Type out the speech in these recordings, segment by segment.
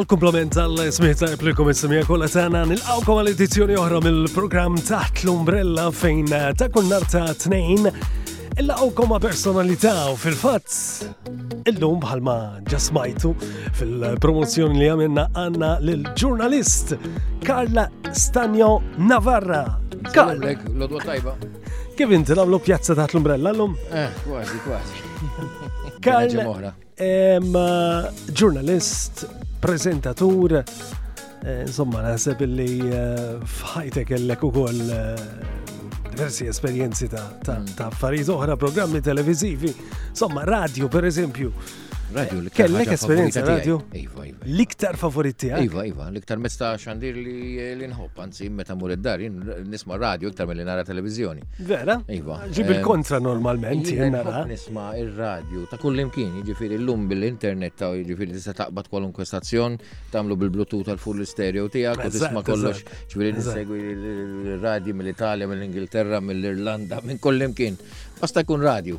U l-komplement tal-smih ta' iplikom il-semija kolla tana nil-għawkom għal-edizjoni oħra mill-program taħt l-umbrella fejn eh, ta' kun nar ta' tnejn illa għawkom personalità u fil-fat illum bħalma ġasmajtu fil-promozzjoni li għamilna għanna l-ġurnalist Karla Stanjo Navarra. Karlek, l-odwa tajba. Kif inti nagħmlu pjazza taħt l-umbrella llum? Eh, kważi, kważi. Karl, ġurnalist, prezentatur, eh, insomma, naħseb illi eh, fħajtek kellek ukoll eh, diversi esperjenzi ta' mm. affarijiet oħra, programmi televizivi, insomma, radio per eżempju. Radio l-iktar. Kellek esperjenza radio? Iva, iva. L-iktar favorit tiegħek? Iva, iva, l-iktar mezz ta' xandir li nħobb, anzi meta mur id-dar jien nisma' radio iktar milli nara televiżjoni. Vera? Iva. Ġib eh, il-kontra normalment jien nara. Nisma' ir-radio ta' kull imkien, jiġifieri llum bil-internet ta' jiġifieri tista' taqbad kwalunkwe stazzjon, tagħmlu bil-bluetooth għal full stereo tiegħek u tisma' kollox. Ġifieri nisegwi r-radio mill-Italja, mill-Ingilterra, mill-Irlanda, minn kull imkien. Basta jkun radio.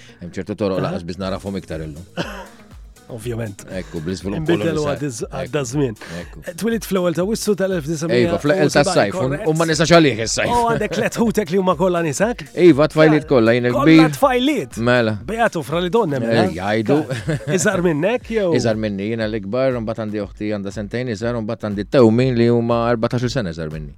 Hemm ċertu toroq laqas biss narafhom iktar illum. Ovvjament. Ekku, bl-izvilupp. Nbidel u għadda żmien. Twilit fl-ewwel ta' wissu tal-1900. Iva, fl-ewwel ta' sajf, u ma nisa xalih is-sajf. U għandek let ħutek li huma kollha nisak? Iva, tfajliet kollha jien il-kbir. Kollha tfajliet. Mela. Bejatu fra li donne mela. Eh, jgħidu. Iżar minnek jew? Iżar minni, jiena l-ikbar, mbagħad għandi oħti għandha sentejn iżar, mbagħad għandi tewmin li huma 14 sena iżar minni.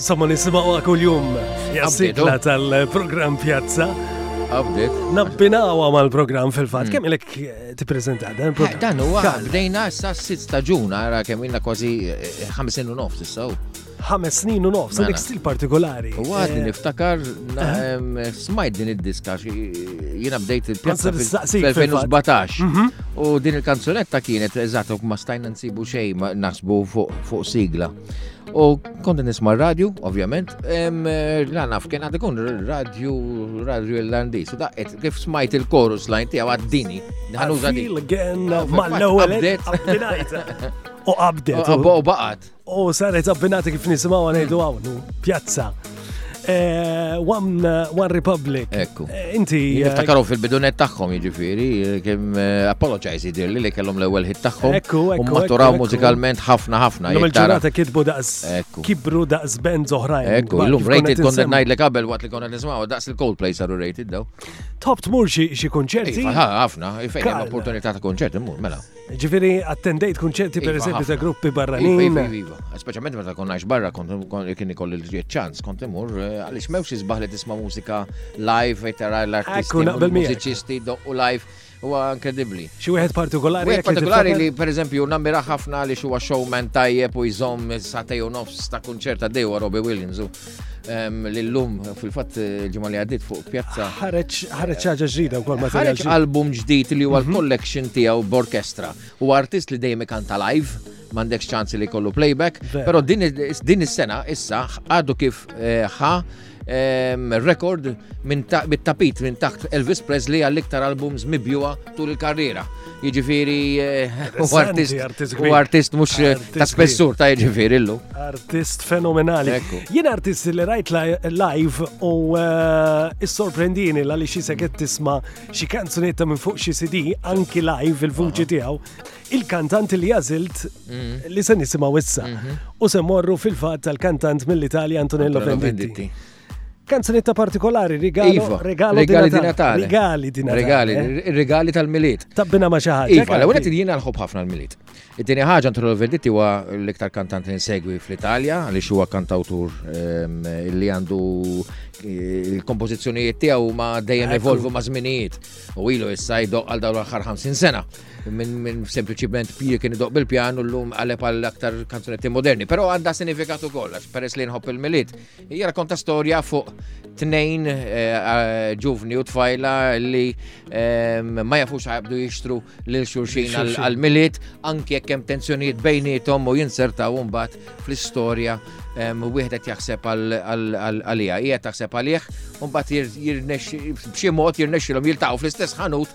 Insomma nisimaw kuljum jassikla tal-program Pjazza. Update. Nabbinawa mal-program fil-fat, hmm. kemm ilek eh, t-prezenta dan il-program? Dan huwa bdejna sa' 6 ta' ġun, għara kemm ilna kważi 50 eh, u nofs tissaw. 5 snin u nofs, dik mela. stil partikolari. U għadni eh. niftakar, smajt din id-diska jiena bdejt il-pjazza fil-2017. Mhm. U din il-kanzunetta kienet eżatt ma stajna nsibu xejn ma nasbu fuq sigla. U konti nisma radju, ovvjament, la naf kien għad ikun radju, radju irlandis, u daqqet kif smajt il-chorus lajn tiegħu għaddini. Ħanuża di. Mal-ewwel. U qabdet. U baqat. U saret abbinati kif nisimgħu għanajdu hawn, pjazza. Eh, one, eh, one Republic. Ekku. Eh, inti. Niftakaru fil-bidunet tagħhom jiġifieri, kim apologize dirli li kellhom l-ewwel hit tagħhom. Ekku, ekku. U maturaw mużikalment ħafna ħafna. Lum il-ġurnata kitbu daqs. Ekku. Kibru daqs band oħrajn. Ekku, illum rated konna ngħidlek qabel waqt li konna nismgħu daqs il-Coldplay saru rated daw. Top tmur xi konċerti? Ħafna, fejn opportunità ta' konċerti, mela. Ġifiri, attendejt kunċerti per iva, eżempju ta' gruppi barranin. Iva, iva, iva, iva. Speċjalment meta konnax barra, kien ikolli l-ċans, kont imur, eh, għaliex mewx izbaħ li tisma' mużika live, e tara l-artisti, mużiċisti, u live, huwa inkredibbli. Xi wieħed partikolari. Wieħed partikolari li per eżempju nammira ħafna li huwa showman tajjeb u jżomm satej u nofs ta' kunċerta dejwa Robbie Williams. l-lum fil-fatt ġimma li għaddit fuq pjazza. Ħareċ ħaġa ġdida u kolma Ħareċ album ġdid li huwa mhm. l-collection tiegħu b'orkestra. U artist li dejjem ikanta live, m'għandekx ċansi li kollu playback, però din is-sena issa għadu kif eh, ħa rekord bit-tapit minn taħt Elvis Presley għall-iktar albums mibjuwa tul il-karriera. Jiġifieri u artist u artist mhux ta' spessur ta' jiġifieri llu. Artist fenomenali. Jien artist li rajt live u eh, sorprendini la li xi seket tisma' xi kanzunetta minn fuq xi CD anki live il-vuċi tiegħu il-kantant li jażilt mm. li se nisimgħu issa. Mhm. U se morru fil-fatt tal-kantant mill-Italja Antonello Venditti. Kanzunetta partikolari, rigali iva, regalo rigali di Natale. Rigali di Natale. Rigali, eh? rigali tal-miliet. Tabbina ma xi ħaġa. Iva, l-ewwel qed jiena nħobb ħafna l-miliet. It-tieni ħaġa Antonio Verditti huwa l-iktar kantant li nsegwi fl-Italja għaliex huwa kantawtur ehm, li għandu eh, il-kompożizzjonijiet tiegħu ma dejjem evolvu ma' żminijiet. U ilu issa jdoq għal dawn l-aħħar 50 sena minn min sempliċiment pir kien idoq bil-pjan u l-lum għalep għal aktar kanzunetti moderni. Pero għanda sinifikat ukoll, peress li nħobb il-miliet, Hija rakonta storja fuq tnejn eh, ġuvni u tfajla li ehm, ma jafux għabdu jixtru lil xurxin għal-miliet, anki jekk hemm tensjonijiet bejnietom u jinsertaw mbagħad fl-istorja ehm, wieħed qed jaħseb għalija, hija taħseb għalih, u mbagħad b'xi mod jirnexxilhom jiltaqgħu fl-istess ħanut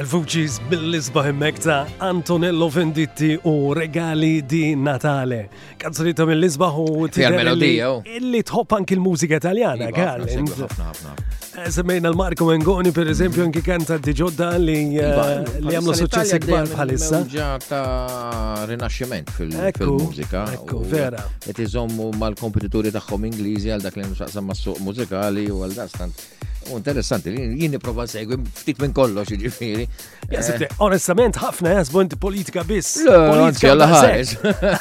Il-vuċis mill-isbaħ immek ta' Antonello Venditti u Regali di Natale. Kanzunita mill-isbaħ u melodija. Oh. Illi tħobb anki l-mużika taljana, għal. Eh, semmejna l-Marko Mengoni, per eżempju, anki kanta diġodda li iva, eh, li għamlu suċċess ikbar bħalissa. ta' rinaxximent fil-mużika. Ekku, vera. Et iżommu mal-kompetituri tagħhom Ingliżi għal dak li nxaqsam mas-suq mużikali u għal dastan. U interessanti, jien niprofa segwi ftit minn kollox ġifiri. Eh, onestament, ħafna jasbu inti politika biss. Politika għalla ħares.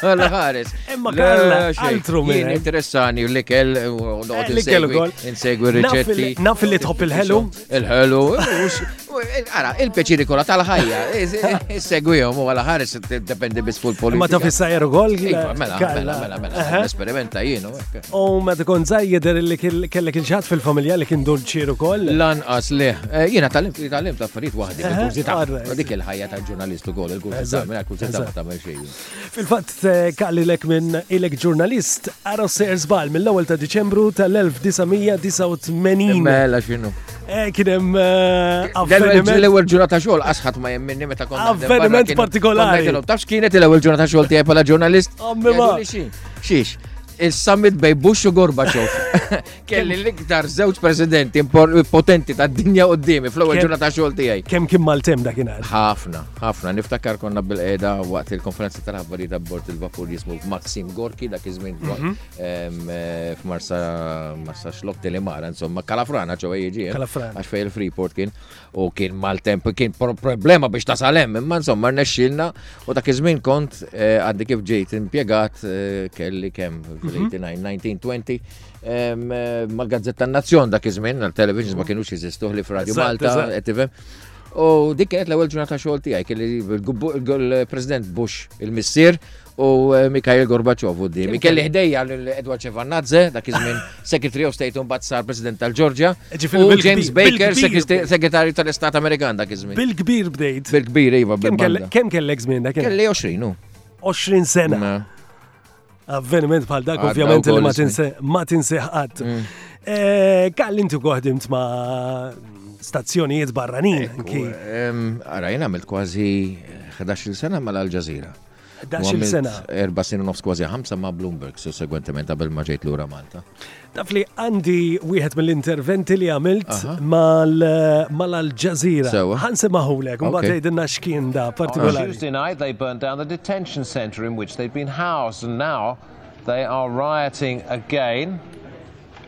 Għalla ħares. Emma kalla, altru minn. Jien interessani li kell, u eh, li kell ukoll. Insegwi riċetti. Naf li tħobb il-ħelu. Il-ħelu, Ara, il-peċiri kolla tal-ħajja, segwijom u għal-ħar dependi bis fuq politika. Ma taf issa jeru gol? Iva, mela, mela, mela, mela, esperimenta jienu. U ma tkun zaħi jider li kellek il-ġat fil-familja li kien dolċiru kol? Lanqas li, eh, jena tal-lim tal-lim ta' farit wahdi, dik il-ħajja tal-ġurnalistu gol, il-kursi ta' mela, kursi ta' ta' Fil-fatt kaqlilek minn ilek ġurnalist Aros Sears Bal mill-ewwel ta' Diċembru tal-1989. Mela x'inhu? Eh, kien hemm eh, avveniment. L-ewwel ġurnata xogħol asħat ma jemminni meta kont. Avveniment partikolari. Taf x'kienet l-ewwel ġurnata xogħol tiegħi bħala ġurnalist? Xiex, il-summit bej Bush u Gorbaċov. Kelli l-iktar żewġ presidenti potenti ta' dinja u d-dimi fl-ewwel ġurnata ta' xogħol tiegħi. Kemm kien Maltem dakinhar? Ħafna, ħafna. Niftakar konna bil-qeda waqt il-konferenza tal-ħabbar ta' bord il-vapur jismu Maxim Gorki dak iż-żmien mhm. eh, f'Marsa Marsa Xlok Telemara, insomma, Kalafrana ġewwa jiġi. Eh? Kalafrana. Għax fej il-Freeport kien. u kien mal-temp kien problema biex tasal hemm, imma insomma rnexxilna u dak iż-żmien kont eh, għaddi kif ġejt impjegat eh, kelli kemm 1920 mhm. eh, mal-Gazzetta Nazzjon dak iż-żmien, televisions ma mhm. kienux jeżistu li f'Radio Malta, qed tifhem. U dik kienet l-ewwel ġurnata xogħol tiegħi kelli l-President Bush il-missier u eh, Mikhail Gorbachev u d-dim. Kelli ħdejja l-Edward Shevardnadze, dak iż-żmien Secretary of State un bat sar President tal-Ġorġja, u James Baker, Segretarju tal-Istat Amerikan dak iż-żmien. Bil-kbir bdejt. Bil-kbir, iva, bil-kbir. Kem kellek żmien dak? Kelli 20, u. 20 sena. Mela. Avveniment bħal dak, ovvjament, li ma tinse, ma tinse ħadd. Mm. Eh, Kalli inti koħdimt ma' stazzjonijiet barranin. Għara, jena għamilt kważi 11 sena mal-Al Jazeera. 11 sena. Erba sena nofs kważi ħamsa ma' Bloomberg sussegwentement qabel ma ġejt lura Malta. Taf li għandi wieħed mill-interventi li għamilt mal-Al Jazeera. Ħansi maħulek, u batejt inna xkien da partikolari. Tuesday night they burnt down the detention center in which they'd been housed and now they are rioting again.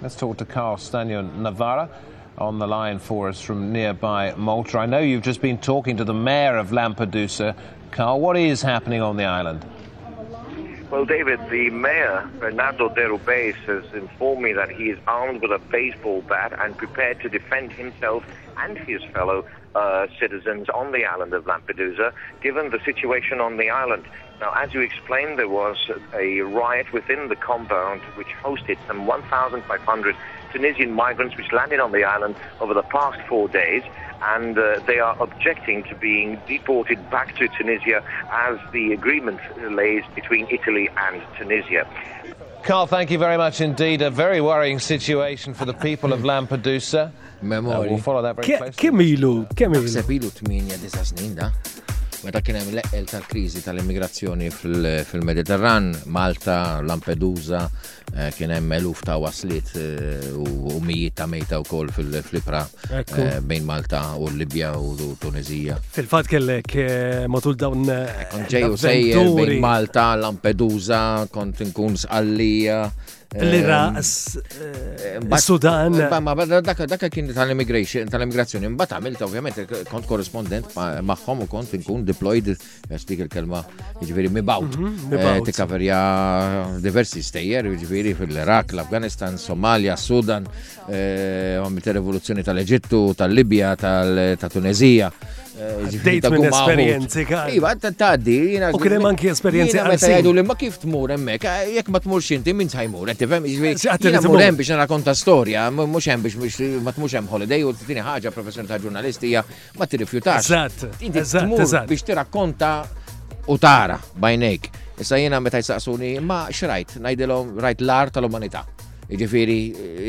Let's talk to Carl Stanyon Navarra on the line for us from nearby Malta. I know you've just been talking to the mayor of Lampedusa, Carl, what is happening on the island? Well, David, the mayor, Bernardo de Rubes, has informed me that he is armed with a baseball bat and prepared to defend himself and his fellow uh, citizens on the island of Lampedusa, given the situation on the island. Now, as you explained, there was a riot within the compound which hosted some 1,500 Tunisian migrants which landed on the island over the past four days and uh, they are objecting to being deported back to Tunisia as the agreement lays between Italy and Tunisia. Carl, thank you very much indeed. A very worrying situation for the people of Lampedusa. Uh, Memori. Kemm ilu, kemm ilu. Sepp ilu 8-9 snin da. Meta kien hemm l-eqqel tal-kriżi tal-immigrazzjoni fil-Mediterran, Malta, Lampedusa, eh, kien hemm eluf ta' waslit eh, u mijiet ta' mejta wkoll fil-flipra eh, bejn Malta u Libja u Tunizija. Fil-fatt kellek matul dawn ġeju sejjer bejn Malta, Lampedusa, kont inkun sqallija, L-Iraqs, eh, Sudan. Dak kien tal-immigration, tal-immigrazzjoni. Mbagħad għamilt ovvjament kont korrespondent magħhom u kont inkun deployed dik il-kelma jiġifieri mibawt. Mhm, eh, Tikkaverja diversi stejjer, jiġifieri fil-Iraq, l-Afganistan, Somalia, Sudan, Eh, għamil ta' revoluzzjoni tal-Eġittu, tal-Libja, tal-Tunezija. Eh, Dejt minn esperienzi kan. Iva, taddi. U kienem anki esperienzi għal. Meta jgħidu li ma kif tmur emmek, eh, jek ma tmur xinti, minn ħajmur, għetti fem, jgħamur hemm biex narrakonta storja, mux hemm biex ma tmux hemm holiday, u t-tini ħagġa professjoni ta' ġurnalistija, Ma tirrifjutax. Eżatt. Inti eżatt, tmur eżatt. biex tirakkonta u tara bajnejk. Issa jiena meta jsaqsuni, ma xrajt, ngħidilhom rajt l-art tal-umanità. Jiġifieri,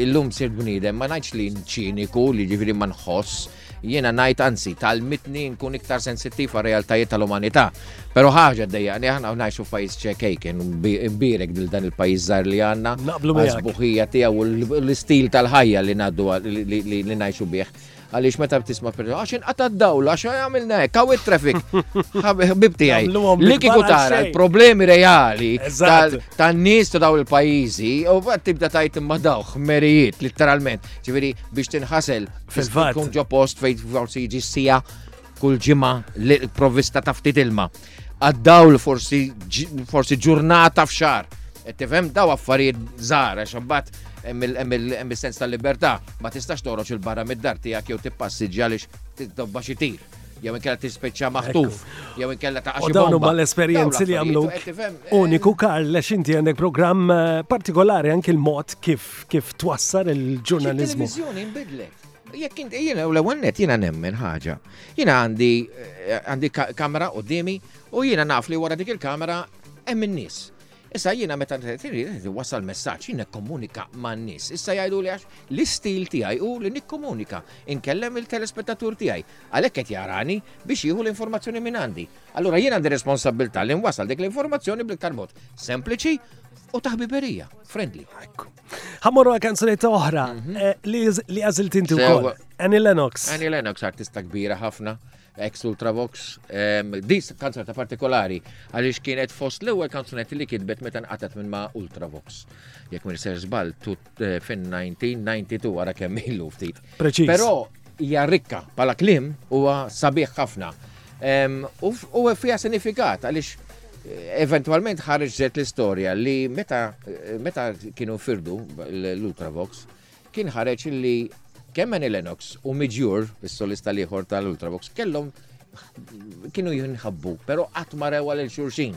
illum sirt bniedem, ma ngħidx li ċiniku, li jiġifieri ma nħoss, jiena ngħid anzi tal-mitni nkun iktar sensittiv għal realtajiet tal-umanità. Però ħaġa dejjaqni aħna ngħixu f'pajjiż ċekejken, imbierek dil dan il-pajjiż żgħar li għandna, Naqblu miegħek. għasbuħija tiegħu u l-istil tal-ħajja li ngħaddu għal- li- li li ngħixu bih. Għaliex meta tisma' per għax inqata' d-dawl għax għamilna hekk hawn it-traffic. Ħabib tiegħi. Li kieku tara l-problemi reali tan-nies ta' dawn il-pajjiżi u tibda tajt imma dawh merijiet literalment. Ġifieri biex tinħasel fil-fatt tkun ġo post fejn forsi jiġi sija Kull ġimgħa l-provvista ta' ftit ilma. Għad-dawl forsi ġurnata f'xar. Qed tifhem daw affarijiet żgħar għax imbagħad hemm is-sens tal-libertà. Ma tistax toroġ il-barra mid-dar tiegħek jew tippassiġġi għaliex titobba xi tir jew inkella tispiċċa maħtuf, jew inkella ta' xi dawn huma l-esperjenzi li għamlu. Uniku eh. Karl lex inti għandek programm eh, partikolari anki l-mod kif kif twassar il-ġurnaliżmu. Il-televiżjoni nbidlet. Jekk inti jiena u l-ewwel net jiena nemmen ħaġa. Jiena għandi eh, għandi kamera qudiemi u jiena naf li wara dik il-kamera hemm in-nies. Issa jiena meta wasal messaġġ jiena komunika man-nies. Issa jgħidu li għax l-istil tiegħi u li nikkomunika inkellem il-telespettatur tiegħi. Għalhekk qed jarani biex jieħu l-informazzjoni minn għandi. Allura jiena għandi responsabilità li nwassal dik l-informazzjoni bl-iktar mod sempliċi u taħbiberija, friendly. Ħammorru għal kanzunetta oħra mhm. eh, li għazilt inti wkoll. Annie Lennox. Annie Lennox, artista kbira ħafna, ex Ultravox. Dis kanzunetta partikolari għaliex kienet fost l-ewwel kanzunetti li kitbet meta nqatet minn ma' Ultravox. Jekk mir ser żball tut eh, fin-1992 wara kemm ilu ftit. Preċiż. Però Hija rikka bħala kliem huwa sabiħ ħafna. U fiha sinifikat għaliex eh, eventualment ħareġ zet l-istorja li meta, eh, meta kienu firdu l-Ultravox kien ħareġ li kemm Lennox u Midjur, is-solista liħor tal-Ultravox, kellhom kienu jinħabbu, pero qatt ma rewa lil xurxin.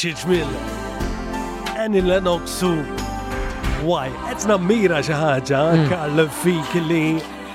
Xi ġmiel. Annie Lennox u Why? Qed nammira xi ħaġa, hmm. Karl, fik li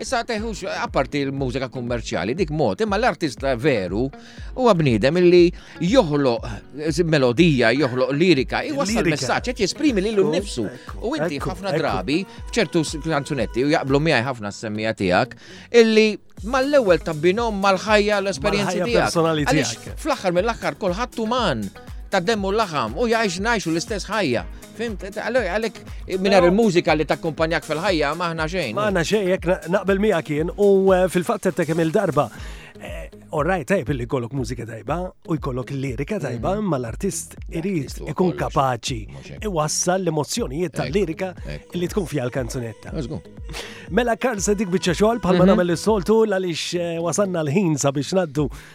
Issa teħux, apparti l-mużika kummerċjali, dik mod, imma l-artista veru huwa bniedem illi joħloq melodija, joħloq lirika, jwassal messaġġ qed jesprimi lilu nnifsu. U inti ħafna drabi f'ċertu kanzunetti u jaqblu miegħi ħafna s-semmija tiegħek illi mal-ewwel ta' binom mal-ħajja l-esperjenzi tiegħek. Fl-aħħar mill-aħħar kulħadd uman ta' demmu l-laħam u jgħix ngħixu l-istess ħajja. Fimt, għalek minar il-mużika li takkumpanjak fil-ħajja maħna xejn. Maħna xejn, jek naqbel mija kien u eh, fil-fatt tettekem il-darba. Eh, Orraj tajb li kollok mużika tajba u jkollok lirika tajba mm. ma l-artist irid ikun kapaċi iwassal l-emozzjonijiet tal-lirika li tkun fija l-kanzunetta. Mela Karl se dik biċċa xogħol bħalma mhm. nagħmel is-soltu għaliex eh, wasanna l-ħin sabiex naddu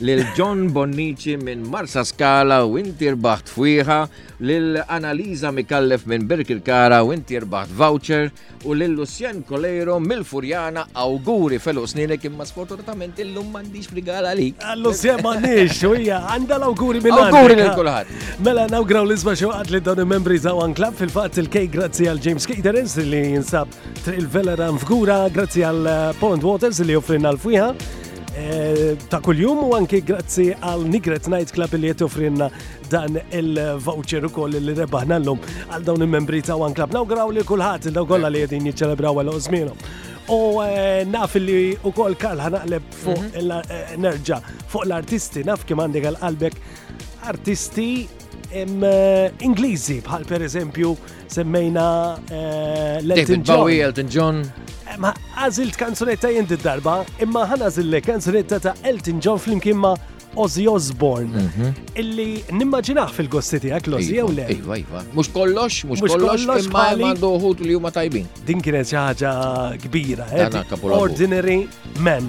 lil John Bonnici minn Marsa Skala u inti rbaħt fwieħa, lil Analiza Mikallef minn Birkirkara u inti rbaħt voucher u lil Lucien Coleiro mill-Furjana awguri felu sninek imma sfortunatament illum m'għandix frigala li. Ah, Lucien m'għandix u hija għandha l-awguri minn Awguri lil kulħadd. Mela nawgraw l-isma xewqat li dawn il-membri zaw Club fil-fatt il-kej grazzi għal James Caterers li jinsab Triq il-Vella dan f'Gura grazzi għal Poland Waters li joffrinna l-fwiħa eh, ta' kuljum u anki grazzi għal Nigret Night Club li qed joffrinna dan il-voucher ukoll li rebaħna llum għal dawn il-membri ta' One Club. Nawgraw li kulħadd il daw kollha li qegħdin jiċċelebraw għal żmienhom. U eh, naf li u koll Karl ħanaqleb fuq mhm. eh, nerġa fuq l-artisti, naf kim għandek għal-qalbek artisti Ingliżi bħal per eżempju semmejna eh, David Bowie, Elton John. Eh, ma għazilt kanzunetta jinti darba, imma ħana għazille kanzunetta ta' Elton John flimkien ma' Ozzy Osbourne, mhm. illi nimmaġinaħ fil-gosti tijak l-Ozzy iva, jew le. Iva, iva. Mux kollox, mux kollox, imma imma doħut li huma tajbin. Din kienet xi ħaġa kbira, eh? Ordinary Men.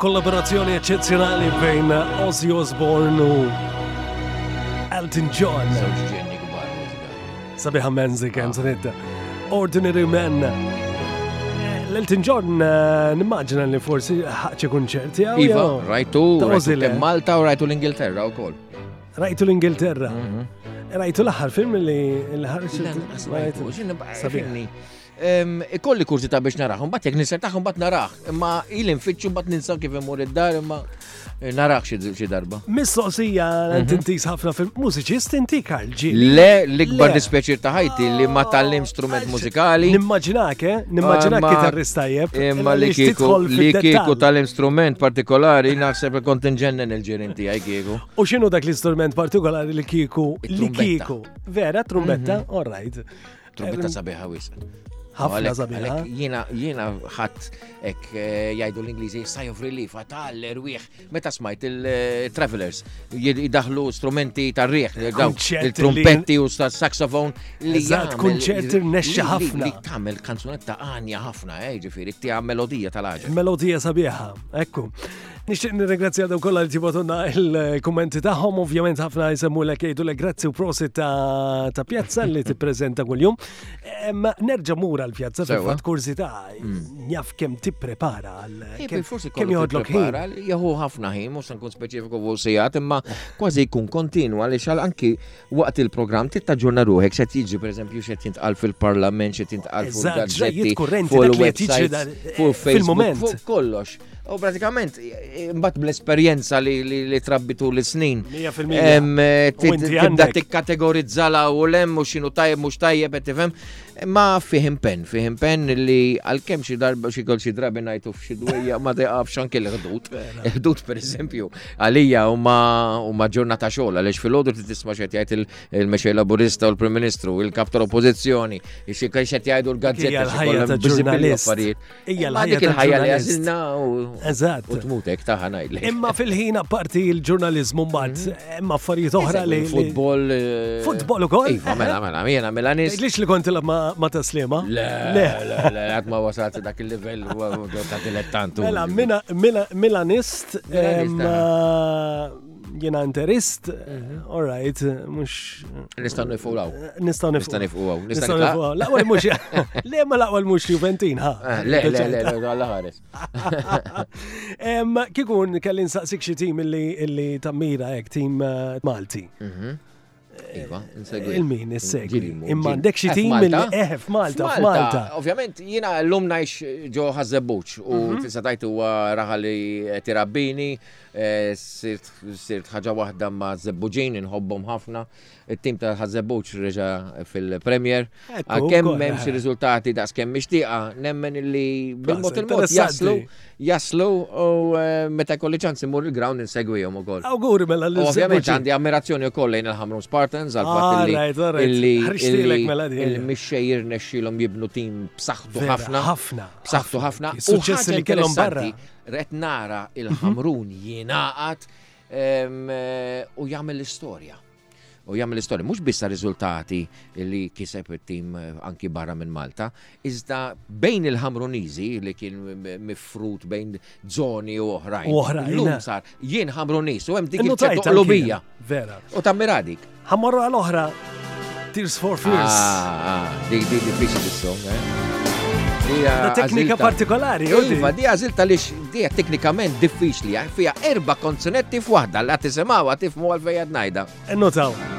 kollaborazzjoni eccezjonali bejn Ozzy Osbourne u Elton John. Sabiħa menzi kem zanidda. Ah. Ordinary Men. L-Elton John eh, nimmaġina li forsi ħakċi kunċerti għaw. Iva, rajtu, rajtu Malta u rajtu l-Ingilterra u koll. Rajtu l-Ingilterra. Rajtu l-aħħar film li ħarġ. Sabiħni. Ikolli kursi ta' biex naraħum, bat jek nisser taħum bat naraħ, imma il nfittxu bat ninsa kif imur id-dar, imma eh, naraħ xie darba. Mistoqsija, mhm. tintis ħafna fil mużiċist inti karġi. Le, l-ikbar dispjaċir ta' ħajti li ma tal-lim strument mużikali. Nimmaġinak, eh? Nimmaġinak ah, kitarrista jeb. Imma li kieku li kieku tal-lim strument partikolari, naħseb kontinġennen il-ġirin ti għaj kieku. U xinu dak l-istrument partikolari li kiku? Li kiku. Vera, trumbetta, mhm. all right. Trumbetta sabiħa wis. Ħafna sabiħa. Jina, jina ħat ek eh, jajdu l-Ingliżi sigh of relief, għatal rwieħ. Meta smajt il-travelers eh, jidaħlu strumenti tar-rieħ, il-trumpetti u saxofon li jgħat kunċert irnexxa ħafna. Li tagħmel kanzunetta għanja ħafna, eh, ġifieri, tagħmel melodija tal-ħaġa. Melodija sabiħa, ekku. Nixtieq nirringrazzja daw kollha li tibatunna il-kummenti tagħhom, ovvjament ħafna jsemmu lek jgħidu lek grazzi u prosit ta', ta pjazza li tippreżenta kuljum. Em, Nerġa' mura l-pjazza Sewa. fil-fatt kurzita jaf kemm tipprepara għal Ipi, kemm- forsi kemm kollu joħodlok ħin. tipprepara, li Jaħu ħafna ħin, mhux se nkun speċifiku fuq sigħat, imma kważi jkun kontinwa li xal anki waqt il-programm tittaġġorna ruħek se jiġi pereżempju xed jintqal fil-Parlament, xed jintqal fuq Eżatt, il-gazzetti, ġrajiet kurrenti, fuq dak li qed jiġri il-websites, dan- fuq fil-mument. Facebook, fuq kollox. U pratikament, mbatt bl-esperienza li trabbitu l-snin. 100%. Tibda tikkategorizza la u lem u xinu tajjeb mux tajjeb, tifem. Ma fihim pen, fihim pen li għal-kem xi darba xi kol xi drabi najtu f'xi dwejja ma tiqafx anke l-ħdut. Ħdut per eżempju, għalija u ma ġurnata xogħol għaliex fil-ħodu li tisma' xed jgħid il-Mexej Laburista u l-Prim Ministru, il-Kap tal-Oppożizzjoni, xi kien xed jgħidu l-gazzetta. Ija l-ħajja. Dik il-ħajja li għazilna u. Eżatt. U tmutek taħħa ngħidlek. Imma fil-ħin apparti l-ġurnalizmu mbagħad mhm. hemm affarijiet oħra li. Futbol. Eh, futbol ukoll. Iva, mela, mela, jiena mela nis. Lix li kont ma taslima? Le, le, le, għad ma wasalt dak il-livell ta' dilettantu. Mela, milanist. Jena interist, mhm. all right, mux. Nistaw nifu għaw. Nistaw nifu għaw. Nistaw nifu għaw. Laqwa l-mux, le ma laqwa l-mux Juventin, ha? Eh, le, le, le, le, għalla ħares. Kikun kellin saqsik xie tim illi tammira ek, tim eh, Malti. Mhm. Iva, insegwi. Il-min, insegwi. Imma għandek xi tim mill-li eħ, f'Malta, f'Malta. Ovvjament, jina l-lum najx ġo ħazzebuċ u mhm. tista tajt u raħali tirabbini, eh, sirt ħagġa wahda ma' zebbuġin, nħobbom ħafna. Il-tim ta' ħazzebuċ reġa fil-Premier. Għalkemm m'hemmx eh. riżultati daqs kemm mixtieqa, nemmen li bil-mod il-mod jaslu jaslu u eh, meta kolli ċans imur il-ground insegwihom ukoll. Awguri mela li Ovvjament għandi ammirazzjoni wkoll lejn il-Ħamrun Spartans għal fatt li li mixxejjer nexxilhom jibnu tim b'saħħtu ħafna. Ħafna. B'saħħtu ħafna. Suċċess li kellhom barra. Ret nara il-Ħamrun mhm. jingħaqad eh, u jagħmel l-istorja. u jagħmel istorja mhux biss riżultati li kiseb it-tim eh, anki barra minn Malta, iżda bejn il-Ħamruniżi li kien mifrut bejn zoni u oħrajn. U oħrajn. Lum eh. sar jien Ħamruniż u hemm dik il-ċertoqlubija. Vera. U tammiradik. Ħammorru għal oħra Tears for Fears. Ah, ah, dik dik diffiċli song, eh? Teknika partikolari, Iva, di għazilta li Di hija teknikament diffiċli, fiha erba' konsonetti f'waħda li għad isimgħuha tifhmu għalfejn qed ngħidha. Innotaw.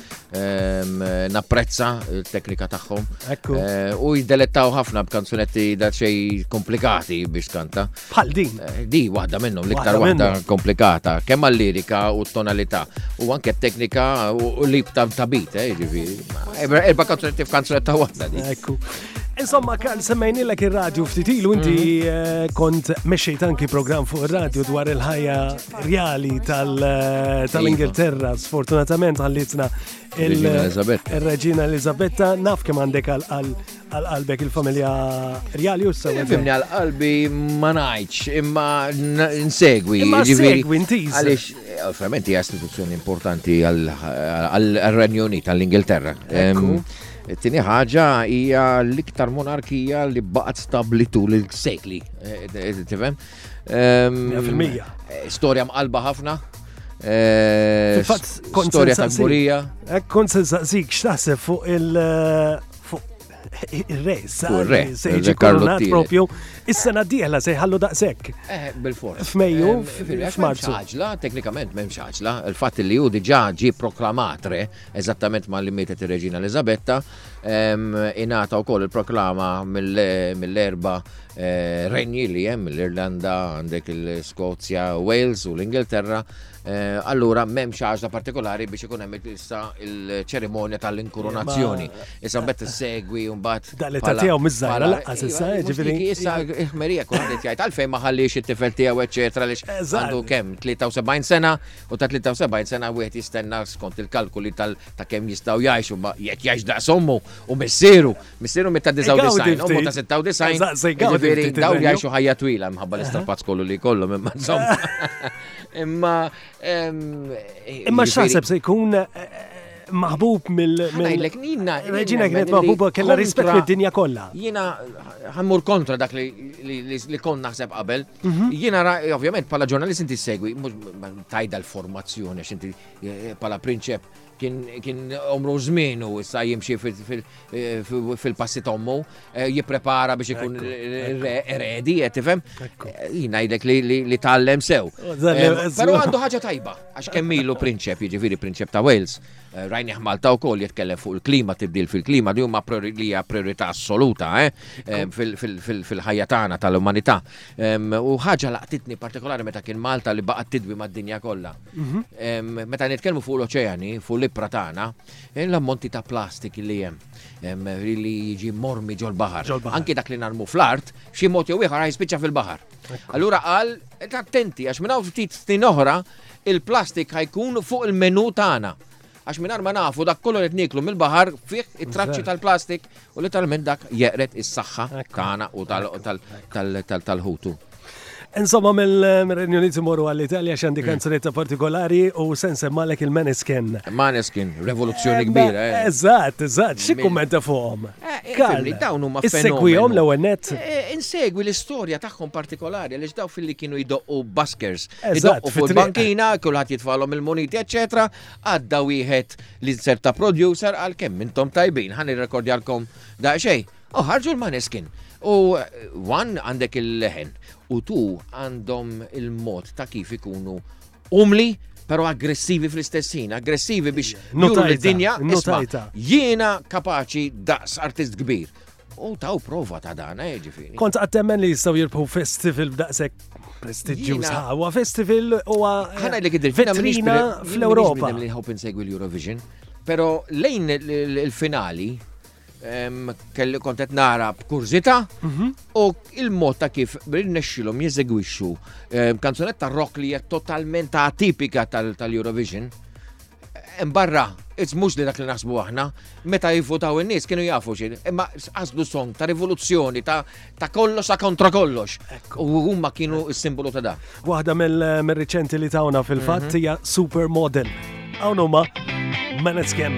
napprezza il-teknika tagħhom. Eh, u jiddelettaw ħafna b'kanzunetti da xej komplikati biex kanta. Bħal din. Eh, di waħda minnhom l-iktar waħda komplikata, kemm għal-lirika u t-tonalità u anke t-teknika u li ta' tabit, eh, ġifieri. Erba' kanzunetti f'kanzunetta waħda di. Ekku. Insomma, kan semmejni l-ek il-radio ftitilu, inti mhm. eh, kont meċċejt anki program fuq il-radio dwar il-ħajja reali tal-Ingilterra, sfortunatament għallitna il-Reġina Elizabetta, naf kem għandek għal-qalbek il-familja reali u s-sawa. Fimni għal-qalbi ma najċ, imma nsegwi. Imma nsegwi, ntiz. Għalix, ovvijament, hija istituzzjoni importanti għal-Renjoni tal-Ingilterra. Tini ħaġa hija l-iktar monarkija li baqgħet stabli tul il-sekli. Eh, eh, eh, Fil-mija. Eh, storja mqalba ħafna. Eh, storja ta' gburija. Eh, kont se saqsik x'taħseb fuq il- il-re, s-sarri, seħġi kornat propju, is-sena diħla seħallu daqsek. Eh, bil-fors. F'Mejju, f'Marzu. ċaġla, teknikament mem ċaġla, il-fat li ju diġa ġi proklamat re, eżattament ma' li mietet il-Reġina Elizabetta, Inata wkoll il-proklama mill-erba eh, renji li hemm l-Irlanda, għandek il-Skozja, Wales u l-Ingilterra. Eh, allura m'hemm xaġa partikolari biex ikun hemm issa il-ċerimonja tal-inkurunazzjoni. Issa mbagħad issegwi u mbagħad. Dalli ta' tiegħu miżżara laqqas issa, iva, ġifieri. Issa ħmerija kont qed jgħid għalfejn ma ħallix it-tifel tiegħu eċetera li għandu kemm 73 sena u ta' 73 sena wieħed jistenna skont il-kalkuli tal- ta' kemm jistgħu jgħixu ma jekk jgħix daqs ommu u missieru, missieru mit ta' 99, ommu ta' 96, jiġifieri dawn jgħixu ħajja twila mħabba l-istrapazz kollu li kollhom imma insomma. Imma imma x'ħaseb se jkun eh, eh, maħbub mill Ħajlek nina. Reġina kienet maħbuba kellha rispett fid-dinja kollha. Jiena ħammur kontra dak li kon naħseb qabel. Mhm. Jiena ovvjament bħala ġurnalist inti segwi tajda l-formazzjoni x'inti Pala prinċep kien omru zminu issa jimxi fil-passi tommu, eh, jiprepara biex ikun eredi, eh, tifem? Eh, jina jidek li tallem sew. Oh, Pero għandu ħaġa tajba, għax kemmilu prinċep, jġifiri prinċep ta' Wales, rajni ħmalta u koll jitkellem fuq il-klima, tibdil fil-klima, li huma li hija priorità assoluta fil-ħajja tagħna tal-umanità. U ħaġa laqtitni partikolari meta kien Malta li baqgħet tidwi mad-dinja kollha. Mhm. Meta nitkellmu fuq l-oċeani, fuq l-ibra tagħna, eh, l-ammonti ta' plastik li hemm li jiġi mormi ġol-baħar. Anki dak li narmu fl-art, xi mod jew ieħor jispiċċa fil-baħar. Allura qal, attenti għax minn hawn ftit snin oħra, il-plastik ħajkun fuq il-menu tagħna. Għax mingħajr ma nafu dak kollu qed nieklu mill-baħar fih it-traċċi tal-plastik u literalment dak jeqred is-saħħa tagħna u tal-ħutu. Insomma, mill-Renju Uniti morru għall-Italja xandi mm. kanzunetta partikolari u sen semmalek il-Maneskin. Maneskin, revoluzzjoni eh, kbira. Eh. Eżatt, eżatt, xie kummenta fuqom? Eh, Kalli, dawn huma fenomeni. jom l-ewwel net. Insegwi l-istorja tagħhom partikolari għaliex daw fil-li kienu jdoqqu baskers Eżatt, fuq il-bankina, kulħadd jitfalhom il-muniti, eċetera, għadda wieħed li nserta producer għal kemm intom tajbin, ħan irrekordjalkom daqsxejn. U ħarġu l-maneskin. U one għandek il-leħen u tu għandhom il-mod ta' kif ikunu umli pero aggressivi fl-istess ħin, aggressivi biex nuru l-dinja, jiena kapaċi daqs artist kbir U taw prova ta' dan, eh, ġifiri. Kont għattemmen li jistaw jirbħu festival b'daqsek prestiġju sħawa. Festival u għana li kidil vetrina fl-Europa. Li nħob insegwi l-Eurovision, pero lejn il-finali kelli kontet nara b'kurzita mhm. u il-mod ta' kif bil-nexxilom jeżegwixxu kanzunetta rock li hija totalment atipika tal-Eurovision. Mbarra, it's mhux li dak li naħsbu aħna, meta jivvotaw in-nies kienu jafu xi, imma qasdu song ta' rivoluzzjoni ta' ta' kollox ta' kontra kollox. U huma kienu s-simbolu ta' dan. Waħda mill-reċenti li tawna fil-fatt mhm. hija Supermodel. Hawn huma Maneskin.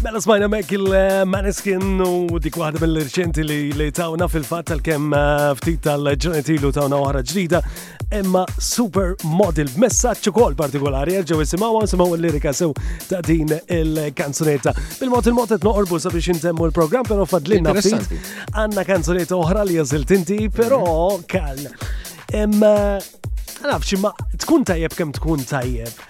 Mela smajna mek il-Maneskin u dik waħda mill-irċenti li li tawna fil-fat tal-kem eh, ftit tal-ġenetilu tawna waħra ġdida imma super model messaċ ukoll partikolari erġgħu isimgħu nsimgħu l-lirika sew ta' din il-kanzunetta. Bil-mod il-mod qed noqorbu sabiex intemmu l-programm però fadlinna ftit għandna kanzunetta oħra li jażilt inti però kal. Imma eh, nafx imma tkun tajjeb kemm tkun tajjeb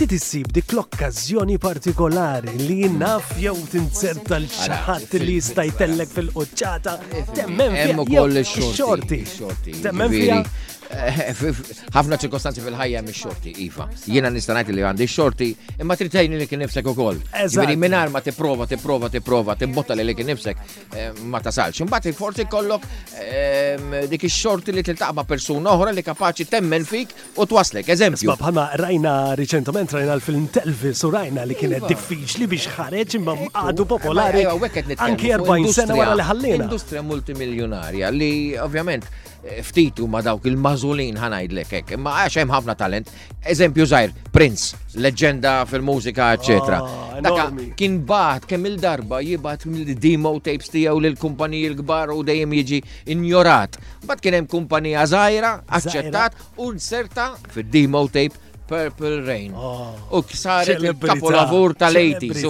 Trid issib dik l-okkażjoni partikolari li naf jew tinzerta l xi ħadd li jista' jtellek fil-quċċata temmen Hemm fiha ukoll jew ix-xorti. xorti. Temmen Ġifieri, fiha eh, f- f- Ħafna ċirkostanzi fil-ħajja hemm ix-xorti, iva. Jiena nista' ngħid li għandi x-xorti, imma trid tgħinni li kien nifsek ukoll. Eżatt. Ġifieri mingħajr ma tipprova, tipprova, tipprova, tibbotta li kien nifsek eh, ma tasalx. Imbagħad forsi jkollok ehm, dik ix-xorti li tiltaqa' ma' persuna oħra li kapaċi temmen fik U twasslek eżempju. Isma' bħalma rajna riċentement rajna l-film Telvis u rajna li kienet iva. diffiċli biex ħareġ imma għadu popolari anki 40 sena wara li ħallina. Industrija multimiljunarja li ovvjament eh, ftitu ma dawk il-mażulin ħanajdlek hekk, imma għax hemm ħafna talent. Eżempju żgħir, Prince, leġenda fil-mużika, eċetera. Ah, Daka kien baħt kemm il-darba jibgħat mill-demo tapes tiegħu lill kumpaniji l-kbar u dejjem jiġi injorat Mbagħad kien hemm kumpanija żgħira, aċċettat u nserta fid-demo tape Purple Rain. Oh. U saret il-kapolavur tal-80s.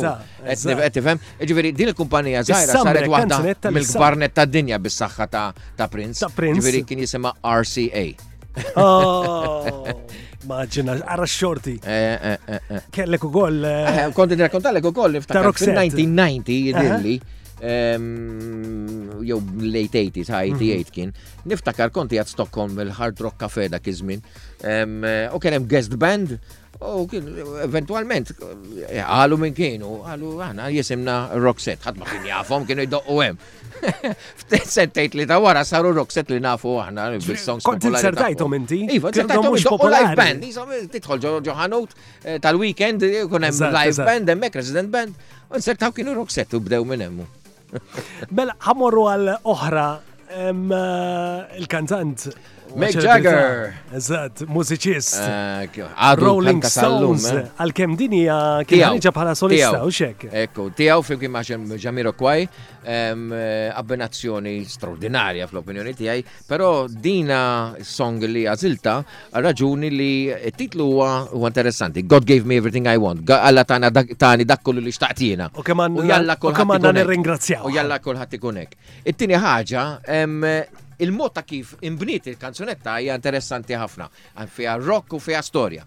Qed tifhem, ġifieri din il-kumpanija żgħira saret waħda mill-kbarnet tad-dinja bis-saħħa ta' Prince. Ġifieri kien jisimha RCA. Oh. Maġina, għara xorti. Eh, eh, eh, Kellek u koll. Konti nirkontalek u koll, fil-1990 jidilli. jew late 80s, high 88 mhm. kien, niftakar konti għad Stockholm il-Hard Rock Cafe dak iż-żmien. U kien hemm guest band U kien, eventualment, għalu minn kienu, għalu għana jisimna Roxette, ħatma kien jafom, kienu jdoqqu għem. Sentajt li ta' wara saru Roxette li nafu għana, bil-songs. Kont insertajtom inti? Iva, insertajtom mux popolari. Band, jizom, titħol ġoħanut, tal-weekend, kun hemm live band, hemmhekk resident band, u nsertaw kienu Roxette u bdew minn hemmu. Mela, ħamorru għal oħra eh, il-kantant. Mick Jagger. Eżatt, mużiċist. Eh, Rolling Stones. Eh. Għal-kem din hija kien ħarġa bħala solista u xek. Ekku, tiegħu flimkien ma' Jamiro Kwaj, abbinazzjoni straordinarja fl-opinjoni tiegħi, Però dina song li għazilta raġuni li t-titlu huwa interessanti. God gave me everything I want. Alla tana tani dak kollu li xtaqt jiena. U kemm jalla kulħadd nirringrazzjaw. U jalla kulħadd ikun hekk. It-tieni ħaġa il-mod ta' kif imbniet il-kanzunetta hija interessanti ħafna. Fiha rock u fiha storja.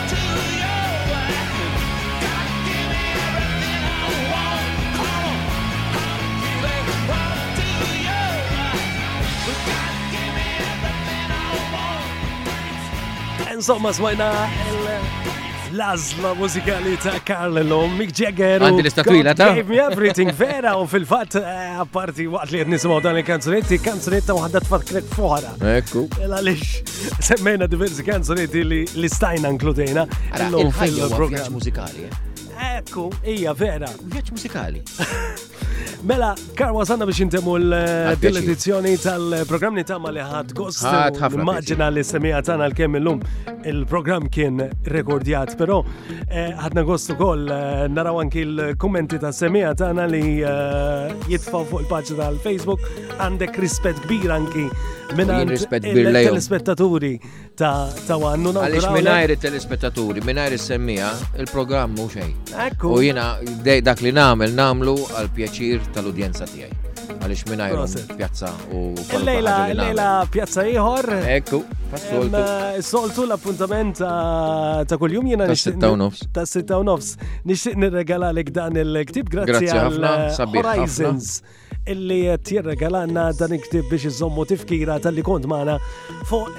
Insomma, smajna l-azla mużikali ta' Karl Lom, Mick Jagger. Għandi lista twila ta' Gave me everything vera u fil-fat, eh, apparti waqt li għed nisimaw dan il-kanzunetti, kanzunetti waħda tfakrek fuħra. Ekku. Mela lix, semmejna diversi kanzuniet li l-istajna nkludejna. Il-ħajja program mużikali. Eh? Ekku, hija vera. Vjaġġ mużikali. Mela, kar wasanna biex intemmu l-edizzjoni tal-programm li tamma li ħad gost. Immaġina li semija tana l-kemm illum il-programm kien rekordjat, pero eh, ħadna gost ukoll eh, naraw anki l-kommenti ta' semija tana li eh, jitfaw fuq il-paġna tal-Facebook għandek rispet kbir anki minnant il-telespettaturi ta' għannu. Għalix minnajr il-telespettaturi, minnajr il-semmija, il-programm u xej. U jina dak li namel namlu għal-pjaċir tal-udjenza tijaj. Għalix minnajr pjazza u. Lejla, lejla pjazza iħor. Ekku. Eh, soltu l-appuntament ta' kull-jum jena nixtieq. Ta' sitta u nofs. Nixtieq nirregalalek dan il-ktib grazzi għal Horizons. illi qed jirregalanna dan iktib biex iżommu tifkira tal-li kont magħna fuq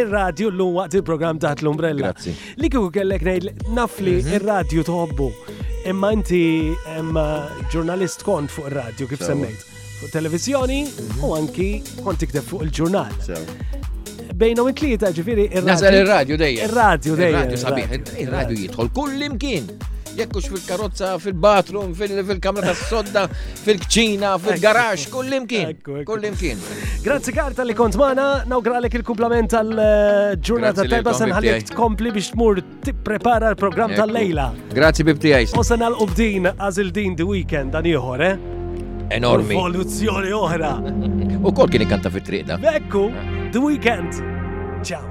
ir-radju l waqt il-programm taħt l-umbrella. Grazzi. Li kieku kellek ngħid naf li mhm. ir-radju tħobbu. Imma inti ġurnalist kont fuq ir-radju kif semmejt. Fuq televizjoni u mhm. anki kont tikteb fuq il-ġurnal. Bejna u tlieta ġifiri il-radio. Nazal il-radio dejjem. Il-radio dejjem. Il-radio sabiħ, il-radio jidħol kull imkien. Jekkux fil-karozza, fil-bathroom, fil-kamra tas sodda fil-kċina, fil-garax, kull imkien. Kull imkien. Grazzi karta li kont mana, nawgralek il-kumplament tal-ġurnata tajba sanħalik tkompli biex tmur tipprepara l-programm tal-lejla. Grazzi bib tiegħi. U se nagħlqu b'din għażil din di weekend dan ieħor, eh? Enormi. Evoluzzjoni oħra. U kol kien ikanta fit-triq da. Ekku, the weekend. Ciao.